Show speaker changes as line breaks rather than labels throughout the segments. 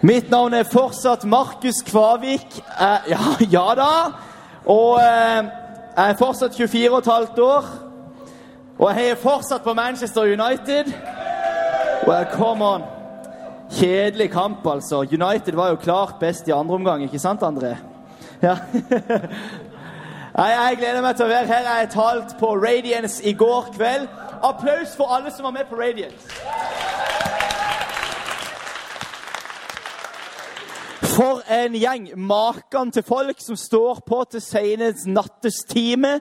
Mitt navn er fortsatt Markus Kvavik. Eh, ja, ja da. Og eh, jeg er fortsatt 24 15 år. Og jeg er fortsatt på Manchester United. Well, come on. Kjedelig kamp, altså. United var jo klart best i andre omgang, ikke sant, André? Ja. Jeg gleder meg til å være her. Jeg talt på Radiance i går kveld. Applaus for alle som var med på Radiance. For en gjeng. Maken til folk som står på til senest nattestime.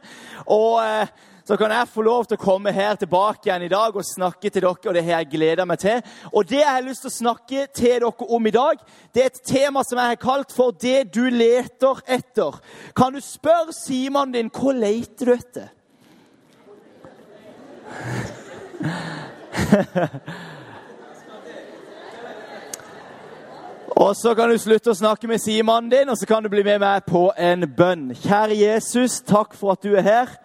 Og eh, så kan jeg få lov til å komme her tilbake igjen i dag og snakke til dere. Og det har jeg gleda meg til. Og det jeg har lyst til å snakke til dere om i dag, det er et tema som jeg har kalt for 'Det du leter etter'. Kan du spørre Simon din hva leter du etter? Og så kan du slutte å snakke med Simon din, og så kan du bli med meg på en bønn. Kjære Jesus, takk for at du er her.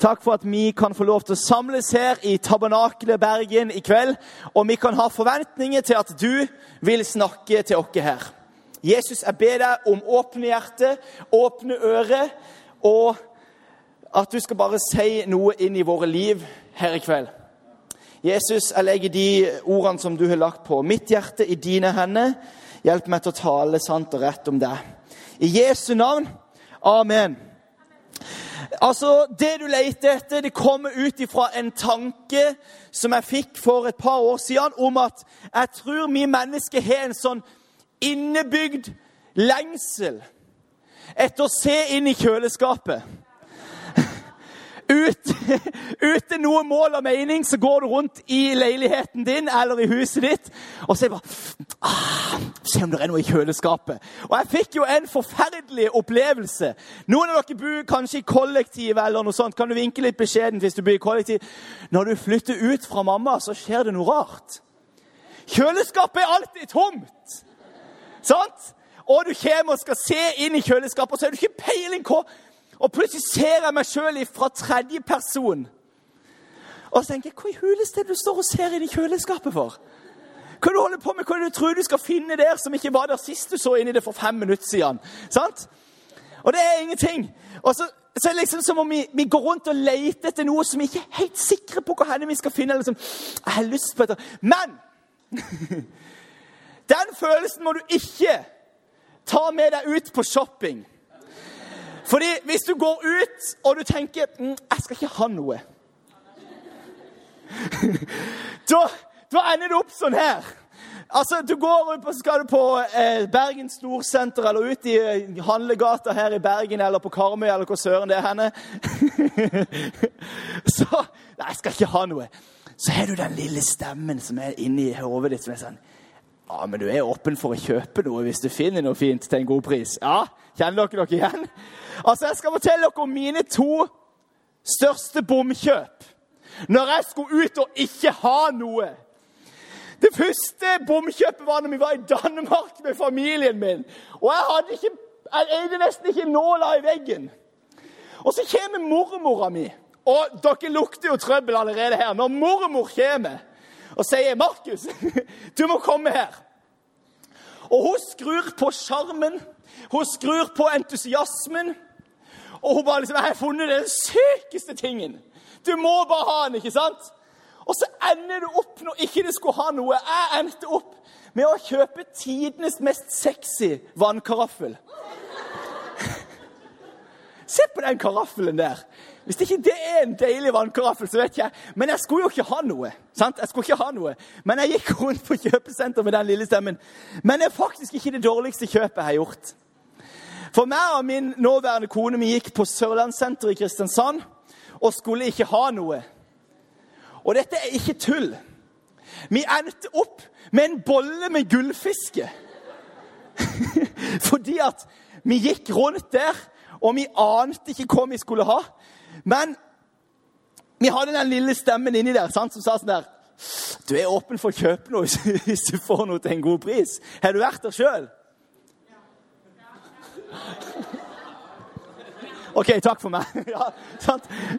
Takk for at vi kan få lov til å samles her i Tabernakelet Bergen i kveld. Og vi kan ha forventninger til at du vil snakke til oss her. Jesus, jeg ber deg om åpne hjerte, åpne øre, og at du skal bare si noe inn i våre liv her i kveld. Jesus, jeg legger de ordene som du har lagt på mitt hjerte, i dine hender. Hjelp meg til å tale sant og rett om deg. I Jesu navn. Amen. Altså, Det du leter etter, det kommer ut ifra en tanke som jeg fikk for et par år siden, om at jeg tror vi mennesker har en sånn innebygd lengsel etter å se inn i kjøleskapet. Ut, uten noe mål og mening så går du rundt i leiligheten din eller i huset ditt og ser bare ah, Se om det er noe i kjøleskapet. Og jeg fikk jo en forferdelig opplevelse. Noen av dere bor kanskje i kollektiv eller noe sånt. Kan du vinke litt beskjedent hvis du bor i kollektiv? Når du flytter ut fra mamma, så skjer det noe rart. Kjøleskapet er alltid tomt. Sant? Og du kommer og skal se inn i kjøleskapet, og så har du ikke peiling på og plutselig ser jeg meg sjøl fra tredje person. Og så tenker jeg, Hva i huleste du står og ser inn i kjøleskapet for? Hva du holder på med? Hva du tror du skal finne der som ikke var der sist du så inn i det for fem minutter siden? Sant? Og det er ingenting. Og så, så er det liksom som om vi, vi, går rundt og leter etter noe som vi ikke er helt sikre på henne vi skal finne. Liksom, jeg har lyst på dette. Men den følelsen må du ikke ta med deg ut på shopping. Fordi hvis du går ut og du tenker mm, 'Jeg skal ikke ha noe' da, da, ender det opp sånn her. Altså, Du går ut og skal du på eh, Bergen Storsenter eller ut i eh, handlegata her i Bergen eller på Karmøy eller hvor søren det er henne. Så Nei, jeg skal ikke ha noe. Så har du den lille stemmen som er inni hodet ditt som er sånn Ja, men du er åpen for å kjøpe noe hvis du finner noe fint til en god pris. Ja, Kjenner dere dere igjen? Altså, Jeg skal fortelle dere om mine to største bomkjøp. Når jeg skulle ut og ikke ha noe. Det første bomkjøpet var når vi var i Danmark med familien min. Og jeg hadde ikke, jeg eide nesten ikke nåla i veggen. Og så kommer mormora mi. Og dere lukter jo trøbbel allerede her. Når mormor kommer og sier 'Markus, du må komme her', og hun skrur på sjarmen, hun skrur på entusiasmen. Og hun bare liksom 'Jeg har funnet den sykeste tingen.' Du må bare ha den, ikke sant? Og så ender du opp når ikke du skulle ha noe. Jeg endte opp med å kjøpe tidenes mest sexy vannkaraffel. Se på den karaffelen der. Hvis ikke det er en deilig vannkaraffel, så vet jeg Men jeg skulle jo ikke ha noe. sant? Jeg skulle ikke ha noe. Men jeg gikk rundt på kjøpesenter med den lille stemmen. Men det er faktisk ikke det dårligste kjøpet jeg har gjort. For meg og min nåværende kone vi gikk på Sørlandssenteret i Kristiansand og skulle ikke ha noe. Og dette er ikke tull. Vi endte opp med en bolle med gullfiske. Fordi at vi gikk rundt der, og vi ante ikke hva vi skulle ha. Men vi hadde den lille stemmen inni der sant, som sa sånn der Du er åpen for å kjøpe noe hvis du får noe til en god pris. Har du vært der sjøl? OK, takk for meg. Ja,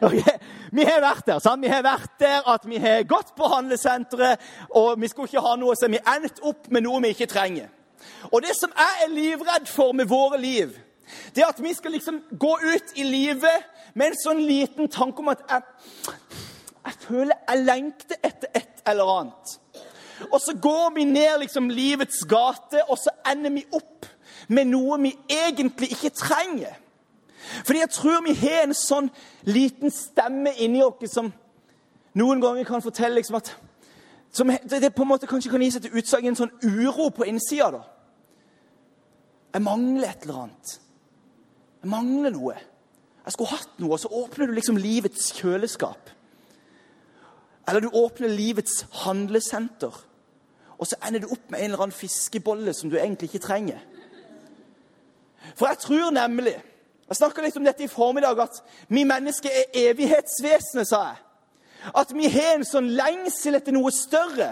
okay. Vi har vært der. Sant? Vi har vært der at vi har gått på handlesenteret, og vi skulle ikke ha noe, så vi endt opp med noe vi ikke trenger. Og det som jeg er livredd for med våre liv, det er at vi skal liksom gå ut i livet med en sånn liten tanke om at jeg, jeg føler jeg lengter etter et eller annet. Og så går vi ned liksom livets gate, og så ender vi opp med noe vi egentlig ikke trenger. Fordi jeg tror vi har en sånn liten stemme inni oss som noen ganger kan fortelle liksom at som det på en måte kanskje kan gi seg til utslag i en sånn uro på innsida. da. Jeg mangler et eller annet. Jeg mangler noe. Jeg skulle hatt noe, og så åpner du liksom livets kjøleskap. Eller du åpner livets handlesenter, og så ender du opp med en eller annen fiskebolle som du egentlig ikke trenger. For jeg tror nemlig Jeg snakka litt om dette i formiddag, at vi mennesker er evighetsvesenet, sa jeg. At vi har en sånn lengsel etter noe større.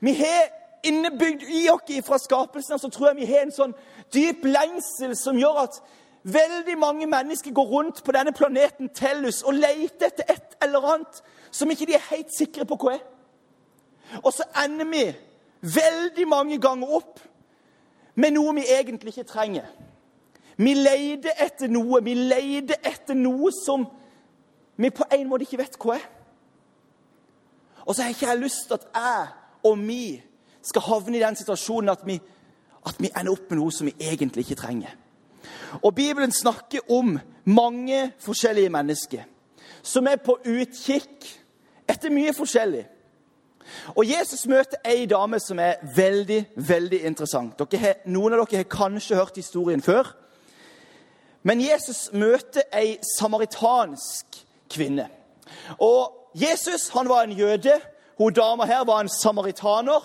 Vi har innebygd i oss fra skapelsen så tror jeg vi har en sånn dyp lengsel som gjør at veldig mange mennesker går rundt på denne planeten Tellus og leter etter et eller annet som ikke de er helt sikre på hva er. Og så ender vi veldig mange ganger opp med noe vi egentlig ikke trenger. Vi leter etter noe. Vi leter etter noe som vi på en måte ikke vet hva er. Og så har ikke jeg lyst til at jeg og vi skal havne i den situasjonen at vi, at vi ender opp med noe som vi egentlig ikke trenger. Og Bibelen snakker om mange forskjellige mennesker som er på utkikk etter mye forskjellig. Og Jesus møter ei dame som er veldig veldig interessant. Har, noen av dere har kanskje hørt historien før. Men Jesus møter ei samaritansk kvinne. Og Jesus han var en jøde. Hun dama her var en samaritaner.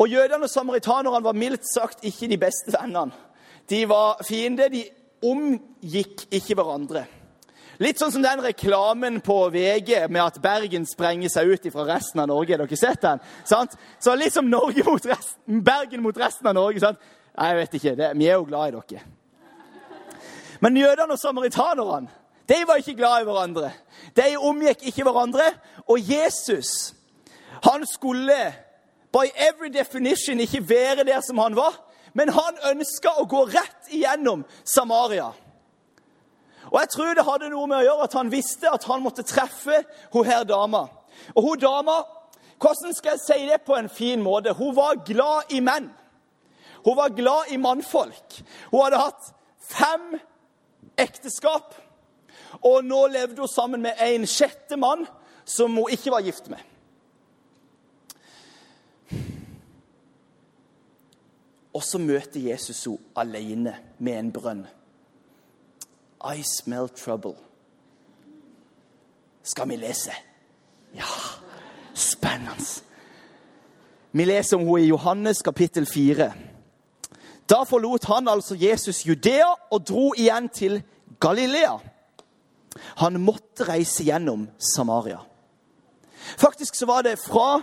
Og Jødene og samaritanerne var mildt sagt ikke de beste vennene. De var fiender. De omgikk ikke hverandre. Litt sånn som den reklamen på VG med at Bergen sprenger seg ut fra resten av Norge. Har dere sett den? Sant? Så litt som mot resten, Bergen mot resten av Norge. Sant? Jeg vet ikke. Det, vi er jo glad i dere. Men jødene og samaritanerne de var ikke glad i hverandre. De omgikk ikke hverandre. Og Jesus han skulle by every definition ikke være der som han var, men han ønska å gå rett igjennom Samaria. Og Jeg tror det hadde noe med å gjøre at han visste at han måtte treffe hun her dama. Og hun dama, hvordan skal jeg si det på en fin måte? Hun var glad i menn. Hun var glad i mannfolk. Hun hadde hatt fem ekteskap. Og nå levde hun sammen med en sjette mann som hun ikke var gift med. Og så møter Jesus henne alene med en brønn. I smell trouble. Skal vi lese? Ja, spennende. Vi leser om henne i Johannes kapittel 4. Da forlot han altså Jesus Judea og dro igjen til Galilea. Han måtte reise gjennom Samaria. Faktisk så var det fra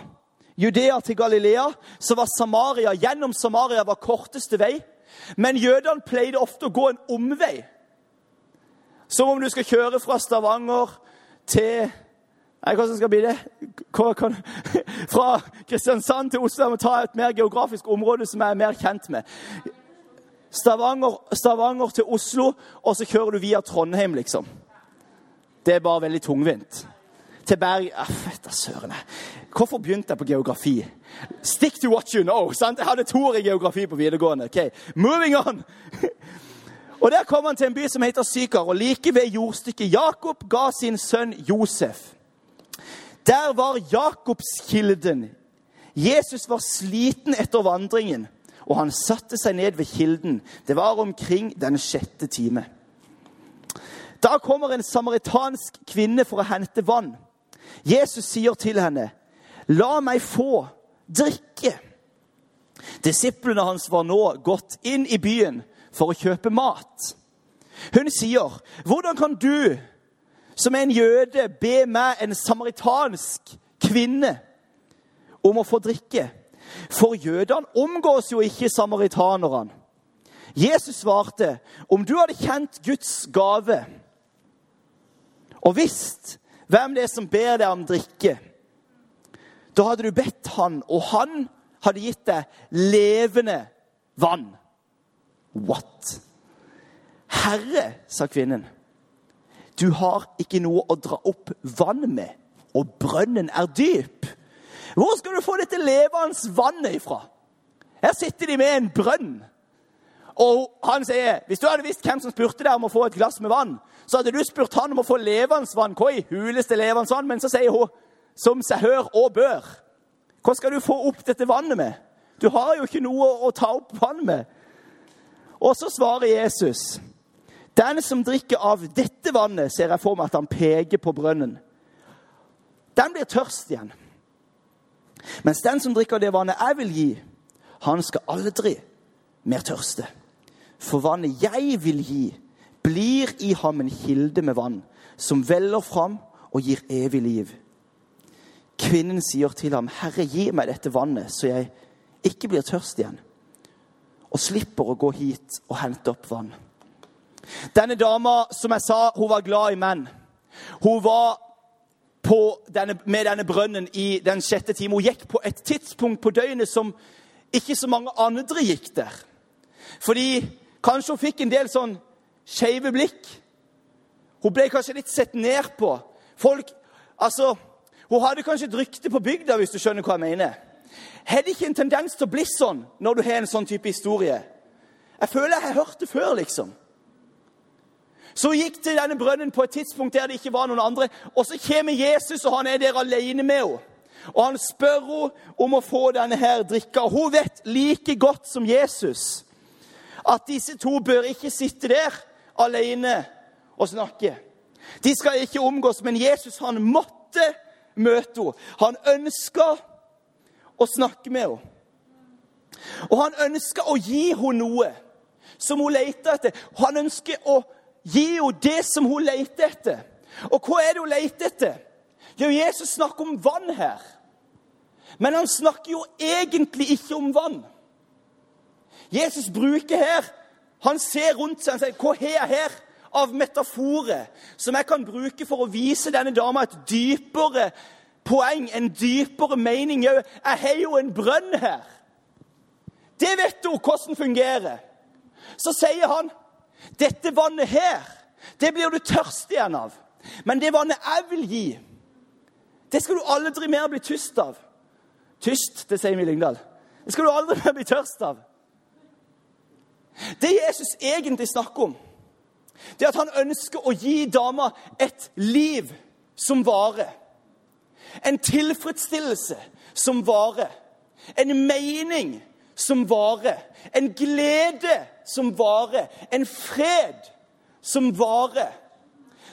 Judea til Galilea så var Samaria gjennom Samaria var korteste vei. Men jødene pleide ofte å gå en omvei. Som om du skal kjøre fra Stavanger til Nei, hvordan skal bli det? Fra Kristiansand til Oslo. Må ta et mer geografisk område som jeg er mer kjent med. Stavanger, Stavanger til Oslo, og så kjører du via Trondheim, liksom. Det er bare veldig tungvint. Til Berg ah, søren. Hvorfor begynte jeg på geografi? Stick to what you know. sant? Jeg hadde to år i geografi på videregående. ok, Moving on! Og Der kom han til en by som heter Sykar, og like ved jordstykket Jakob ga sin sønn Josef. Der var Jakobskilden. Jesus var sliten etter vandringen og han satte seg ned ved kilden. Det var omkring den sjette time. Da kommer en samaritansk kvinne for å hente vann. Jesus sier til henne, 'La meg få drikke.' Disiplene hans var nå gått inn i byen for å kjøpe mat. Hun sier, 'Hvordan kan du, som er en jøde, be meg, en samaritansk kvinne, om å få drikke?' For jødene omgås jo ikke samaritanerne. Jesus svarte, 'Om du hadde kjent Guds gave' og visst hvem det er som ber deg om drikke, da hadde du bedt han, og han hadde gitt deg levende vann. What? Herre, sa kvinnen, du har ikke noe å dra opp vann med, og brønnen er dyp. Hvor skal du få dette levende vannet ifra? Her sitter de med en brønn. Og han sier hvis du hadde visst hvem som spurte deg om å få et glass med vann, så hadde du spurt han om å få levende vann. Hva i huleste levende vann? Men så sier hun, som seg hør og bør, hva skal du få opp dette vannet med? Du har jo ikke noe å ta opp vann med. Og så svarer Jesus, den som drikker av dette vannet, ser jeg for meg at han peker på brønnen, den blir tørst igjen. Mens den som drikker det vannet jeg vil gi, han skal aldri mer tørste. For vannet jeg vil gi, blir i ham en kilde med vann, som veller fram og gir evig liv. Kvinnen sier til ham, 'Herre, gi meg dette vannet, så jeg ikke blir tørst igjen.' Og slipper å gå hit og hente opp vann. Denne dama, som jeg sa, hun var glad i menn. Hun var denne, med denne brønnen i den sjette time. Hun gikk på et tidspunkt på døgnet som ikke så mange andre gikk der. Fordi kanskje hun fikk en del sånn skeive blikk. Hun ble kanskje litt sett ned på. Folk, altså, Hun hadde kanskje et rykte på bygda, hvis du skjønner hva jeg mener. Har det ikke en tendens til å bli sånn når du har en sånn type historie? Jeg føler jeg har hørt det før, liksom. Så gikk til denne brønnen på et tidspunkt der det ikke var noen andre. Og så kommer Jesus, og han er der alene med henne. Og han spør henne om å få denne her drikka. Hun vet like godt som Jesus at disse to bør ikke sitte der alene og snakke. De skal ikke omgås, men Jesus han måtte møte henne. Han ønska å snakke med henne. Og han ønska å gi henne noe som hun leter etter. Han ønsker å gi henne det som hun leter etter. Og hva er det hun leter etter? Jo, Jesus snakker om vann her. Men han snakker jo egentlig ikke om vann. Jesus bruker her Han ser rundt seg og sier, 'Hva har jeg her av metaforer som jeg kan bruke for å vise denne dama et dypere poeng, en dypere mening?' Jeg har jo en brønn her. Det vet hun hvordan fungerer. Så sier han, 'Dette vannet her, det blir du tørst igjen av.' 'Men det vannet jeg vil gi, det skal du aldri mer bli tyst av.' Tyst, det sier vi i Lyngdal. Det skal du aldri mer bli tørst av. Det Jesus egentlig snakker om, det er at han ønsker å gi dama et liv som varer. En tilfredsstillelse som varer. En mening som varer. En glede som varer. En fred som varer.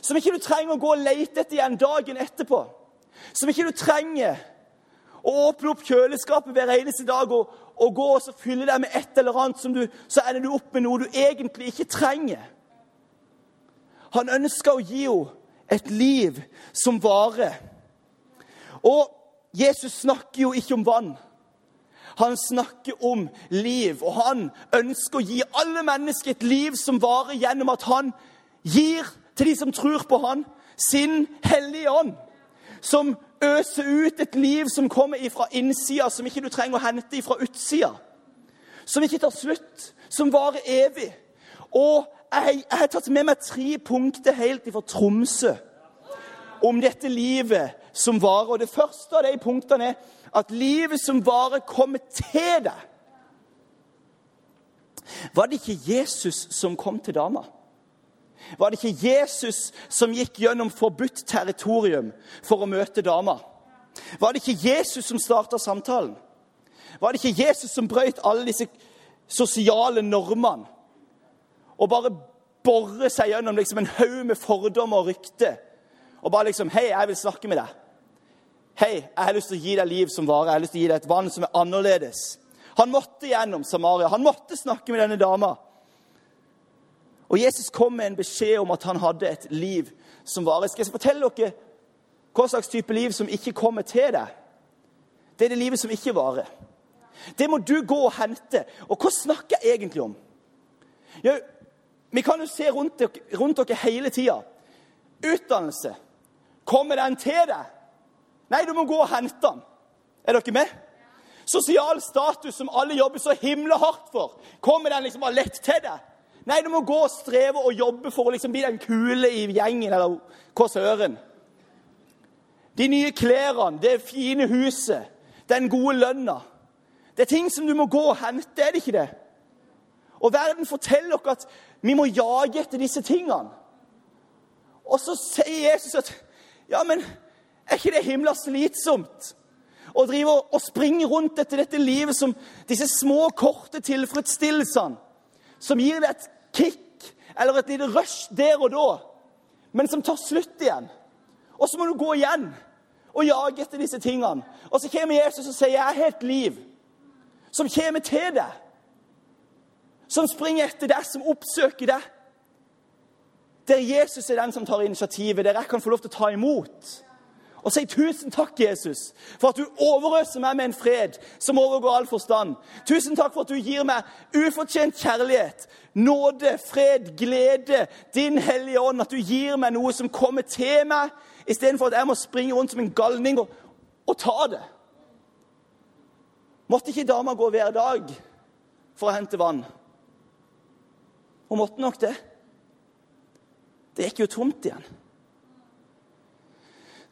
Som ikke du trenger å gå og lete etter igjen dagen etterpå. Som ikke du trenger å åpne opp kjøleskapet hver eneste dag og, og gå og fylle deg med et eller annet, som du, så ender du opp med noe du egentlig ikke trenger. Han ønsker å gi henne et liv som varer. Og Jesus snakker jo ikke om vann. Han snakker om liv, og han ønsker å gi alle mennesker et liv som varer gjennom at han gir til de som tror på han, sin hellige ånd. Som øser ut et liv som kommer fra innsida, som ikke du trenger å hente fra utsida. Som ikke tar slutt, som varer evig. Og jeg, jeg har tatt med meg tre punkter helt ifra Tromsø om dette livet som varer. Og Det første av de punktene er at livet som bare kommer til deg. Var det ikke Jesus som kom til dama? Var det ikke Jesus som gikk gjennom forbudt territorium for å møte dama? Var det ikke Jesus som starta samtalen? Var det ikke Jesus som brøt alle disse sosiale normene? Og bare borre seg gjennom liksom en haug med fordommer og rykter. Og bare liksom 'Hei, jeg vil snakke med deg.' 'Hei, jeg har lyst til å gi deg liv som varer. Jeg har lyst til å gi deg et vann som er annerledes.' Han måtte gjennom Samaria. Han måtte snakke med denne dama. Og Jesus kom med en beskjed om at han hadde et liv som varer. Skal jeg fortelle dere hva slags type liv som ikke kommer til deg? Det er det livet som ikke varer. Det må du gå og hente. Og hva snakker jeg egentlig om? Ja, vi kan jo se rundt dere, rundt dere hele tida. Utdannelse. Kommer den til deg? Nei, du må gå og hente den. Er dere med? Sosial status som alle jobber så himla hardt for. Kommer den liksom bare lett til deg? Nei, du må gå og streve og jobbe for å liksom bli den kule i gjengen, eller hva søren. De nye klærne, det fine huset, den gode lønna. Det er ting som du må gå og hente, er det ikke det? Og verden forteller dere at vi må jage etter disse tingene. Og så sier Jesus at ja, men er ikke det himla slitsomt? Å drive og springe rundt etter dette livet som disse små, korte tilfredsstillelsene. Som gir deg et kick eller et lite rush der og da, men som tar slutt igjen. Og så må du gå igjen og jage etter disse tingene. Og så kommer Jesus og sier 'Jeg har et liv' som kommer til deg. Som springer etter deg, som oppsøker deg. Der Jesus er den som tar initiativet, der jeg kan få lov til å ta imot. Og si tusen takk, Jesus, for at du overøser meg med en fred som overgår all forstand. Tusen takk for at du gir meg ufortjent kjærlighet, nåde, fred, glede, din Hellige Ånd. At du gir meg noe som kommer til meg, istedenfor at jeg må springe rundt som en galning og, og ta det. Måtte ikke dama gå hver dag for å hente vann? Hun måtte nok det. Det gikk jo tomt igjen.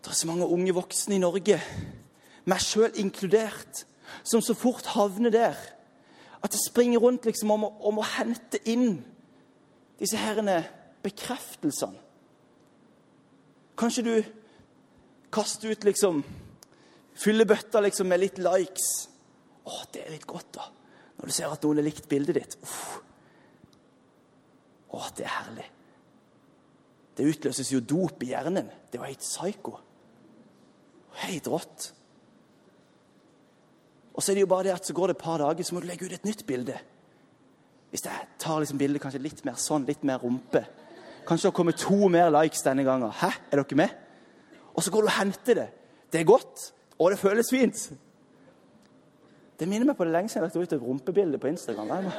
Det er så mange unge voksne i Norge, meg sjøl inkludert, som så fort havner der at det springer rundt liksom om, om å hente inn disse herrene bekreftelsene. Kanskje du kaster ut liksom Fyller bøtta liksom med litt likes. Å, det er litt godt, da. Når du ser at noen har likt bildet ditt. Uff. Å, det er herlig. Det utløses jo dop i hjernen. Det var helt psyko. Helt rått. Og så er det jo bare det at så går det et par dager, så må du legge ut et nytt bilde. Hvis jeg tar liksom bildet kanskje litt mer sånn, litt mer rumpe Kanskje det kommer to mer likes denne gangen. Hæ, er dere med? Og så går du og henter det. Det er godt, og det føles fint. Det minner meg på det lenge siden jeg lagt ut et rumpebilde på Instagram.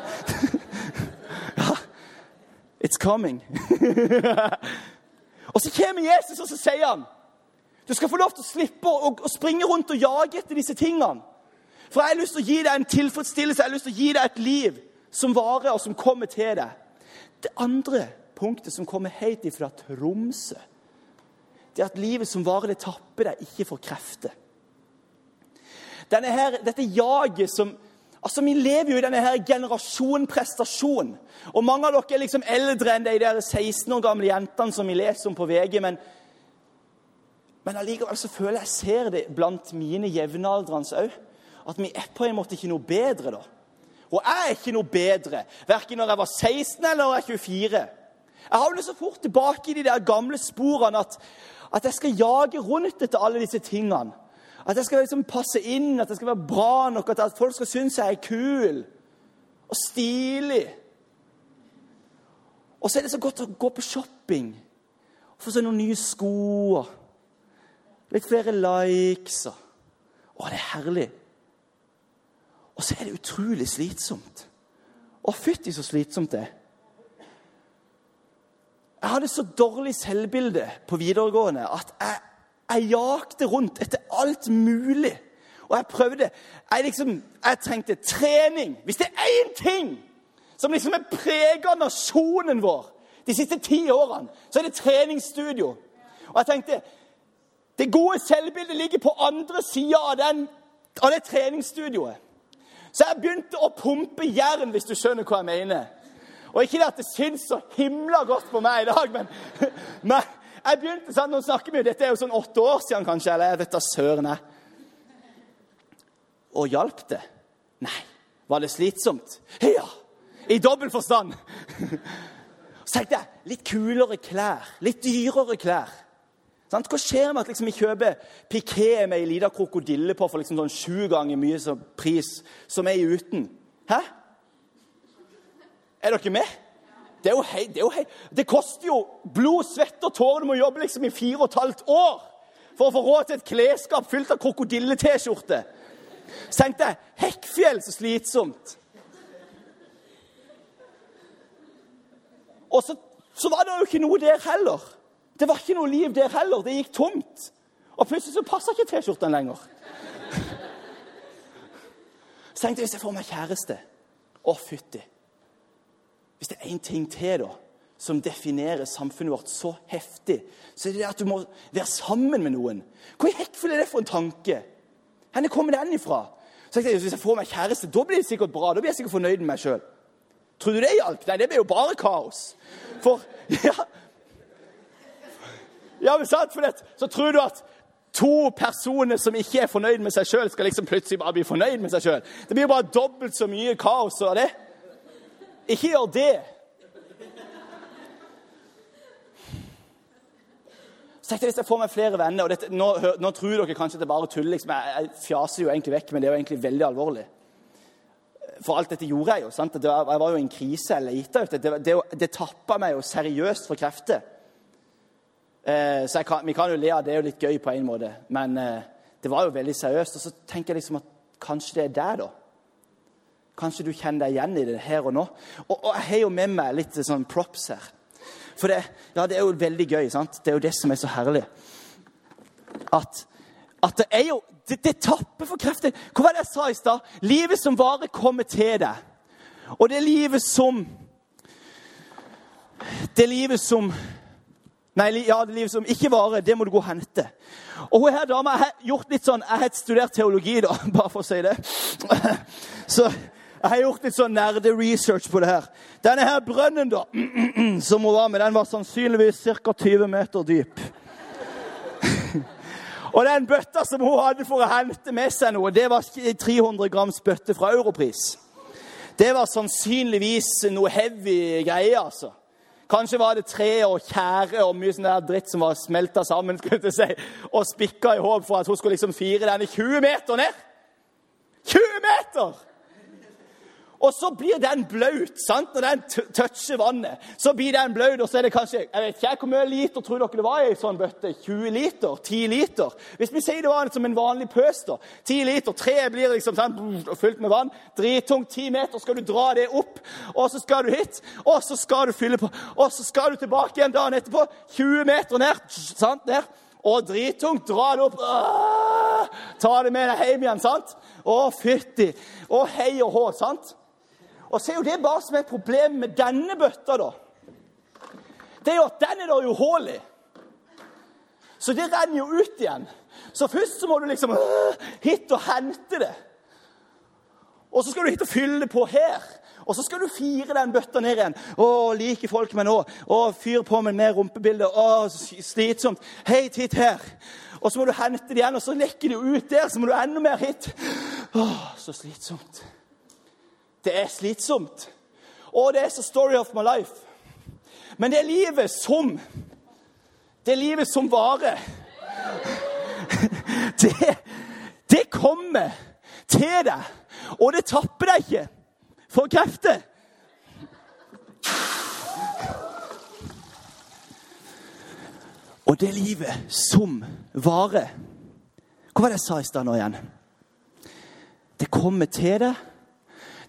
ja, It's coming. og så kommer Jesus, og så sier han du skal få lov til å slippe å, å, springe rundt og jage etter disse tingene. For jeg har lyst til å gi deg en tilfredsstillelse, jeg har lyst til å gi deg et liv som varer, og som kommer til deg. Det andre punktet som kommer helt ifra Tromsø, det er at livet som varer, det tapper deg ikke for krefter. Dette jaget som Altså, Vi lever jo i denne her generasjon prestasjon. Og Mange av dere er liksom eldre enn de der 16 år gamle jentene som vi leser om på VG. Men men allikevel så føler jeg ser det blant mine jevnaldrende òg. At vi er på en måte ikke noe bedre, da. Og jeg er ikke noe bedre, verken når jeg var 16 eller når jeg er 24. Jeg havner så fort tilbake i de der gamle sporene at, at jeg skal jage rundt etter alle disse tingene. At jeg skal liksom passe inn, at jeg skal være bra nok, at folk skal synes jeg er kul og stilig. Og så er det så godt å gå på shopping og få seg noen nye sko. Litt flere likes. Å, det er herlig. Og så er det utrolig slitsomt. Å, fytti så slitsomt det er. Jeg hadde så dårlig selvbilde på videregående at jeg, jeg jakte rundt etter alt mulig. Og jeg prøvde. Jeg, liksom, jeg trengte trening. Hvis det er én ting som liksom er prega nasjonen vår de siste ti årene, så er det treningsstudio. Og jeg tenkte det gode selvbildet ligger på andre sida av, av, det treningsstudioet. Så jeg begynte å pumpe jern, hvis du skjønner hva jeg mener. Og ikke det at det syns så himla godt på meg i dag, men, men jeg begynte sånn, Nå snakker vi jo, Dette er jo sånn åtte år siden, kanskje. Eller jeg vet da søren. jeg. Og hjalp det? Nei. Var det slitsomt? Ja. I dobbel forstand. Så tenkte jeg litt kulere klær. Litt dyrere klær. Sant? Hva skjer med at liksom, vi kjøper piké med ei lita krokodille på for liksom, sånn sju ganger mye som pris som ei uten? Hæ? Er dere med? Det, er jo hei, det, er jo hei. det koster jo blod, svette og tårer. Du må jobbe liksom i fire og et halvt år for å få råd til et klesskap fylt av krokodille-T-skjorte. Så tenkte jeg Hekkfjell, så slitsomt. Og så, så, var det jo ikke noe der heller. Det var ikke noe liv der heller. Det gikk tomt. Og plutselig så passa ikke T-skjorten lenger. Så tenkte jeg hvis jeg får meg kjæreste Å, fytti. Hvis det er én ting til da, som definerer samfunnet vårt så heftig, så er det at du må være sammen med noen. Hvor hekkfull er det for en tanke? Hvor kommer den ifra? Så jeg, Hvis jeg får meg kjæreste, da blir det sikkert bra. Da blir jeg sikkert fornøyd med meg sjøl. Tror du det hjalp? Nei, det ble jo bare kaos. For ja, ja men sant, for det, Så tror du at to personer som ikke er fornøyd med seg sjøl, skal liksom plutselig bare bli fornøyd med seg sjøl. Det blir jo bare dobbelt så mye kaos av det. Ikke gjør det. Så tenkte jeg hvis jeg får meg flere venner og dette, nå, nå, tror dere kanskje at det bare tuller. Liksom. Jeg, jeg, fjaser jo egentlig vekk, men det er jo egentlig veldig alvorlig. For alt dette gjorde jeg jo. sant? Var, jeg var jo i en krise. Jeg leita etter det. Det, det, det tappa meg jo seriøst for krefter. Eh, så kan, Vi kan jo le av det, er jo litt gøy på en måte. Men eh, det var jo veldig seriøst. Og så tenker jeg liksom at kanskje det er der, da. Kanskje du kjenner deg igjen i det her og nå. Og, og jeg har jo med meg litt sånn props her. For det, ja, det er jo veldig gøy. sant? Det er jo det som er så herlig. At, at det er jo Det, det tapper for krefter. Hva var det jeg sa i stad? Livet som varer, kommer til deg. Og det livet som Det livet som Nei, ja, det livet som ikke varer, det må du gå og hente. Og hun her dama har gjort litt sånn Jeg har studert teologi, da, bare for å si det. Så jeg har gjort litt sånn nerde-research på det her. Denne her brønnen da, som hun var med, den var sannsynligvis ca. 20 meter dyp. Og den bøtta som hun hadde for å hente med seg noe, det var 300 grams bøtte fra Europris. Det var sannsynligvis noe heavy greier, altså. Kanskje var det tre og tjære og mye sånn der dritt som var smelta sammen skulle si, og spikka i håp for at hun skulle liksom fire denne 20 meter ned. 20 meter! Og så blir den blaut sant? når den toucher vannet. Så blir den blaut, og så er det kanskje jeg vet ikke hvor mye liter tror dere det var i en sånn bøtte? 20 liter? 10 liter? Hvis vi sier det var som en vanlig pøs, da. 10 liter. treet blir liksom sant? fylt med vann. Drittungt. 10 meter skal du dra det opp, og så skal du hit. Og så skal du fylle på. Og så skal du tilbake igjen dagen etterpå. 20 meter ned. sant? Ned. Og drittungt. Dra det opp. Ta det med deg hjem igjen. sant? Å, fytti. Å, hei og hå. sant? Og så er jo det bare som er problemet med denne bøtta, da. Det er jo at den er det jo hull i. Så det renner jo ut igjen. Så først så må du liksom øh, hit og hente det. Og så skal du hit og fylle det på her. Og så skal du fire den bøtta ned igjen. Å, liker folk meg nå? Å, fyr på med mer rumpebilder. Å, slitsomt. Hei, hit her. Og så må du hente det igjen, og så lekker det ut der. Så må du enda mer hit. Å, så slitsomt. Det er slitsomt. Og det er så story of my life. Men det er livet som Det er livet som varer. Det, det kommer til deg, og det tapper deg ikke for krefter. Og det livet som varer Hva var det jeg sa i stad nå igjen? Det kommer til deg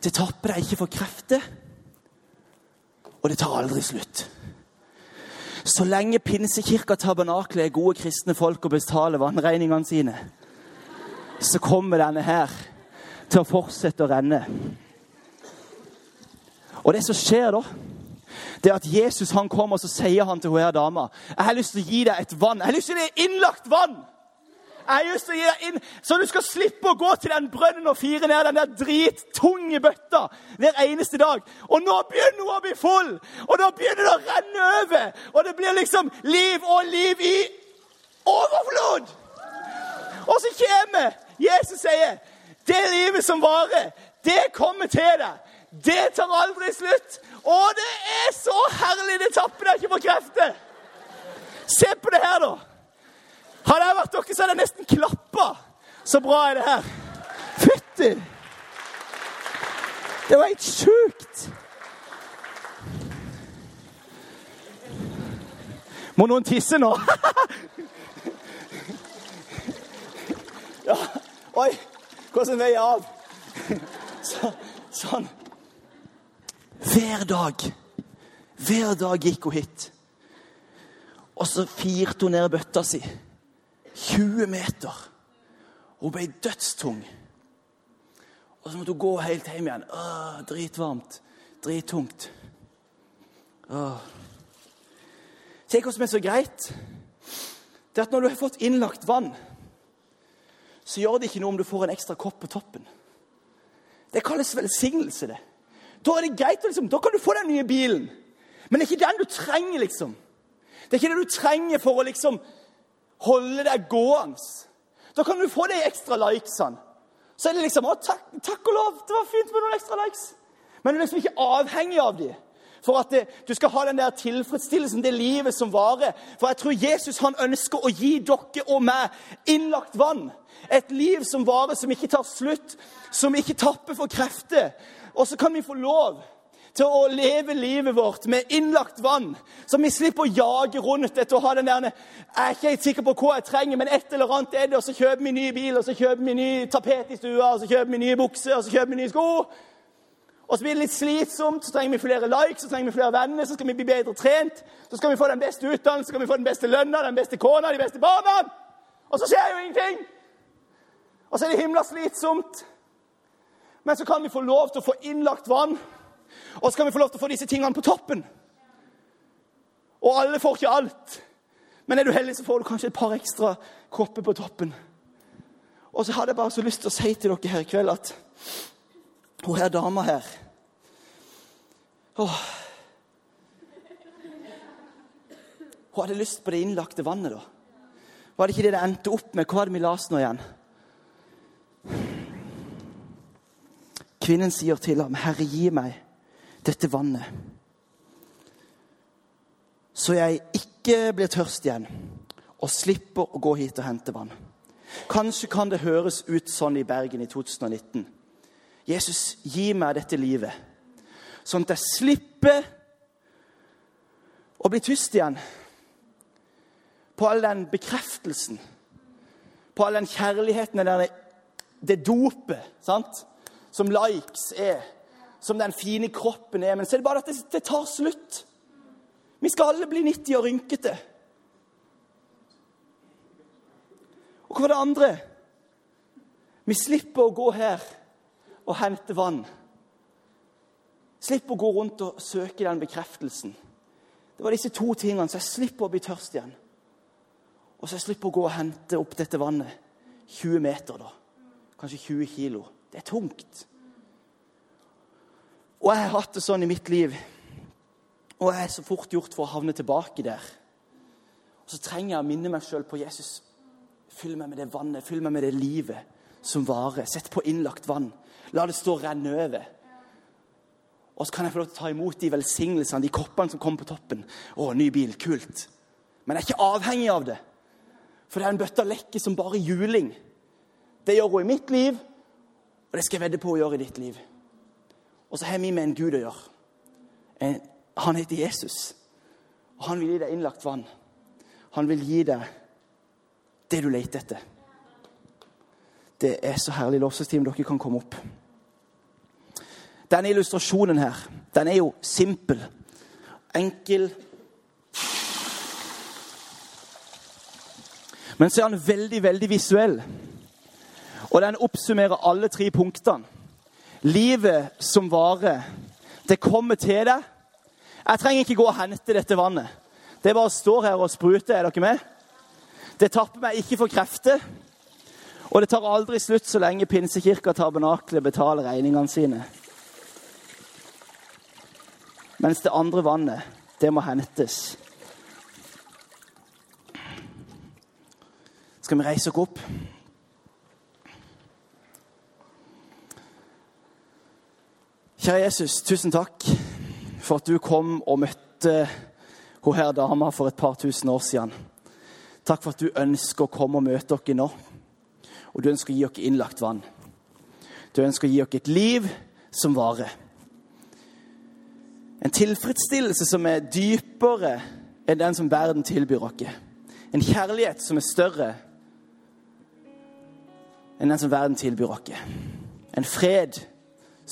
det tapper deg ikke for krefter, og det tar aldri slutt. Så lenge Pinsekirka Tabernakle er gode kristne folk og betaler vannregningene sine, så kommer denne her til å fortsette å renne. Og det som skjer da, det er at Jesus han kommer og så sier han til hun her dama jeg har lyst til å gi deg et vann. Jeg har lyst til å gi deg innlagt vann. Jeg har lyst til å gi deg inn, så du skal slippe å gå til den brønnen og fire ned den der drittunge bøtta hver eneste dag. Og nå begynner hun å bli full, og nå begynner det å renne over. Og det blir liksom liv og liv i overflod. Og så kommer Jesus sier, 'Det livet som varer, det kommer til deg.' Det tar aldri slutt. Og det er så herlig! Det tapper deg ikke for krefter. Se på det her, da. Hadde jeg vært dere, så hadde jeg nesten klappa. Så bra er det her. Fytti! Det var helt sjukt. Må noen tisse nå? ja. Oi, hvordan jeg av? Så, sånn. Hver dag. Hver dag gikk hun hit. Og så firte hun ned bøtta si. 20 meter. Hun ble dødstung. Og så måtte hun gå helt hjem igjen. Åh, dritvarmt. Drittungt. Åh. Se hva som er så greit. Det er at når du har fått innlagt vann, så gjør det ikke noe om du får en ekstra kopp på toppen. Det kalles velsignelse, det. Da er det greit, liksom, da kan du få den nye bilen. Men det er ikke den du trenger, liksom. Det er ikke det du trenger for å liksom holde deg gående. Da kan du få de ekstra likesene. Så er det liksom å, takk, takk og lov, det var fint med noen ekstra likes. Men du er liksom ikke avhengig av dem for at det, du skal ha den der tilfredsstillelsen, det livet som varer. For jeg tror Jesus han ønsker å gi dere og meg innlagt vann. Et liv som varer, som ikke tar slutt, som ikke tapper for krefter. Og så kan vi få lov til å leve livet vårt med innlagt vann. Så vi slipper å jage rundt etter å ha den der Jeg er ikke helt sikker på hva jeg trenger, men et eller annet er det. Og så kjøper vi ny bil, og så kjøper vi ny tapet i stua, og så kjøper vi nye bukser, og så kjøper vi nye sko. Og så blir det litt slitsomt, så trenger vi flere likes, så trenger vi flere venner, så skal vi bli bedre trent. Så skal vi få den beste utdannelsen, så skal vi få den beste lønna, den beste kona, de beste barna. Og så skjer jo ingenting! Og så er det himla slitsomt. Men så kan vi få lov til å få innlagt vann, og så kan vi få lov til å få disse tingene på toppen. Og alle får ikke alt. Men er du heldig, så får du kanskje et par ekstra kopper på toppen. Og så hadde jeg bare så lyst til å si til dere her i kveld at hun her dama her Åh. Hun hadde lyst på det innlagte vannet, da. Var det ikke det det endte opp med? Hva var det vi leste nå igjen? Kvinnen sier til ham, 'Herre, gi meg dette vannet', så jeg ikke blir tørst igjen og slipper å gå hit og hente vann. Kanskje kan det høres ut sånn i Bergen i 2019. Jesus, gi meg dette livet, sånn at jeg slipper å bli tyst igjen på all den bekreftelsen, på all den kjærligheten, det, dopet sant? som likes er, som den fine kroppen er. Men så er det bare at det, det tar slutt. Vi skal alle bli 90 og rynkete. Og hva var det andre? Vi slipper å gå her og hente vann. Slipp å gå rundt og søke den bekreftelsen. Det var disse to tingene, så jeg slipper å bli tørst igjen. Og så jeg slipper å gå og hente opp dette vannet. 20 meter, da. Kanskje 20 kilo. Det er tungt. Og jeg har hatt det sånn i mitt liv. Og jeg er så fort gjort for å havne tilbake der. Og så trenger jeg å minne meg sjøl på Jesus. Fyll meg med det vannet, fyll meg med det livet som varer. Sett på innlagt vann. La det stå og renne over. Og så kan jeg få lov til å ta imot de velsignelsene, de koppene som kommer på toppen. Å, ny bil, kult. Men jeg er ikke avhengig av det. For det er en bøtte lekke som bare juling. Det gjør hun i mitt liv, og det skal jeg vedde på å gjøre i ditt liv. Og så har vi med en Gud å gjøre. Han heter Jesus. Og han vil gi deg innlagt vann. Han vil gi deg det du leter etter. Det er så herlig lovsangsteam. Dere kan komme opp. Denne illustrasjonen her, den er jo simpel. Enkel. Men så er den veldig, veldig visuell. Og den oppsummerer alle tre punktene. Livet som varer, det kommer til deg. Jeg trenger ikke gå og hente dette vannet. Det bare står her og spruter. Er dere med? Det tapper meg ikke for krefter. Og det tar aldri slutt så lenge Pinsekirka Tabernaklet betaler regningene sine. Mens det andre vannet, det må hentes. Skal vi reise oss opp? Kjære Jesus, tusen takk for at du kom og møtte hun her dama for et par tusen år siden. Takk for at du ønsker å komme og møte dere nå. Og du ønsker å gi dere innlagt vann. Du ønsker å gi dere et liv som varer. En tilfredsstillelse som er dypere enn den som verden tilbyr oss. En kjærlighet som er større enn den som verden tilbyr oss. En fred som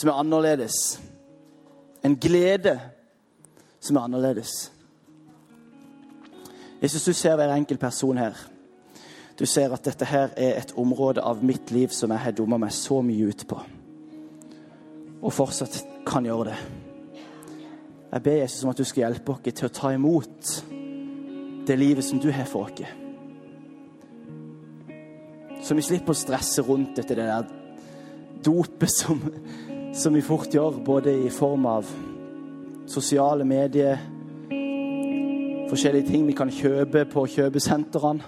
er annerledes. En glede som er annerledes. Jesus, du ser hver enkelt person her. Du ser at dette her er et område av mitt liv som jeg har dumma meg så mye ut på. Og fortsatt kan gjøre det. Jeg ber Jesus om at du skal hjelpe oss til å ta imot det livet som du har for oss. Så vi slipper å stresse rundt etter det der dopet som, som vi fort gjør, både i form av sosiale medier, forskjellige ting vi kan kjøpe på kjøpesentrene,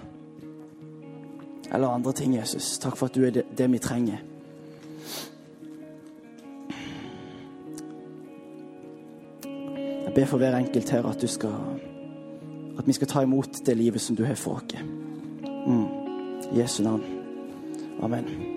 eller andre ting, Jesus. Takk for at du er det, vi trenger. Jeg ber for hver enkelt her at, du skal, at vi skal ta imot det livet som du har for oss. Mm. Jesu navn. Amen.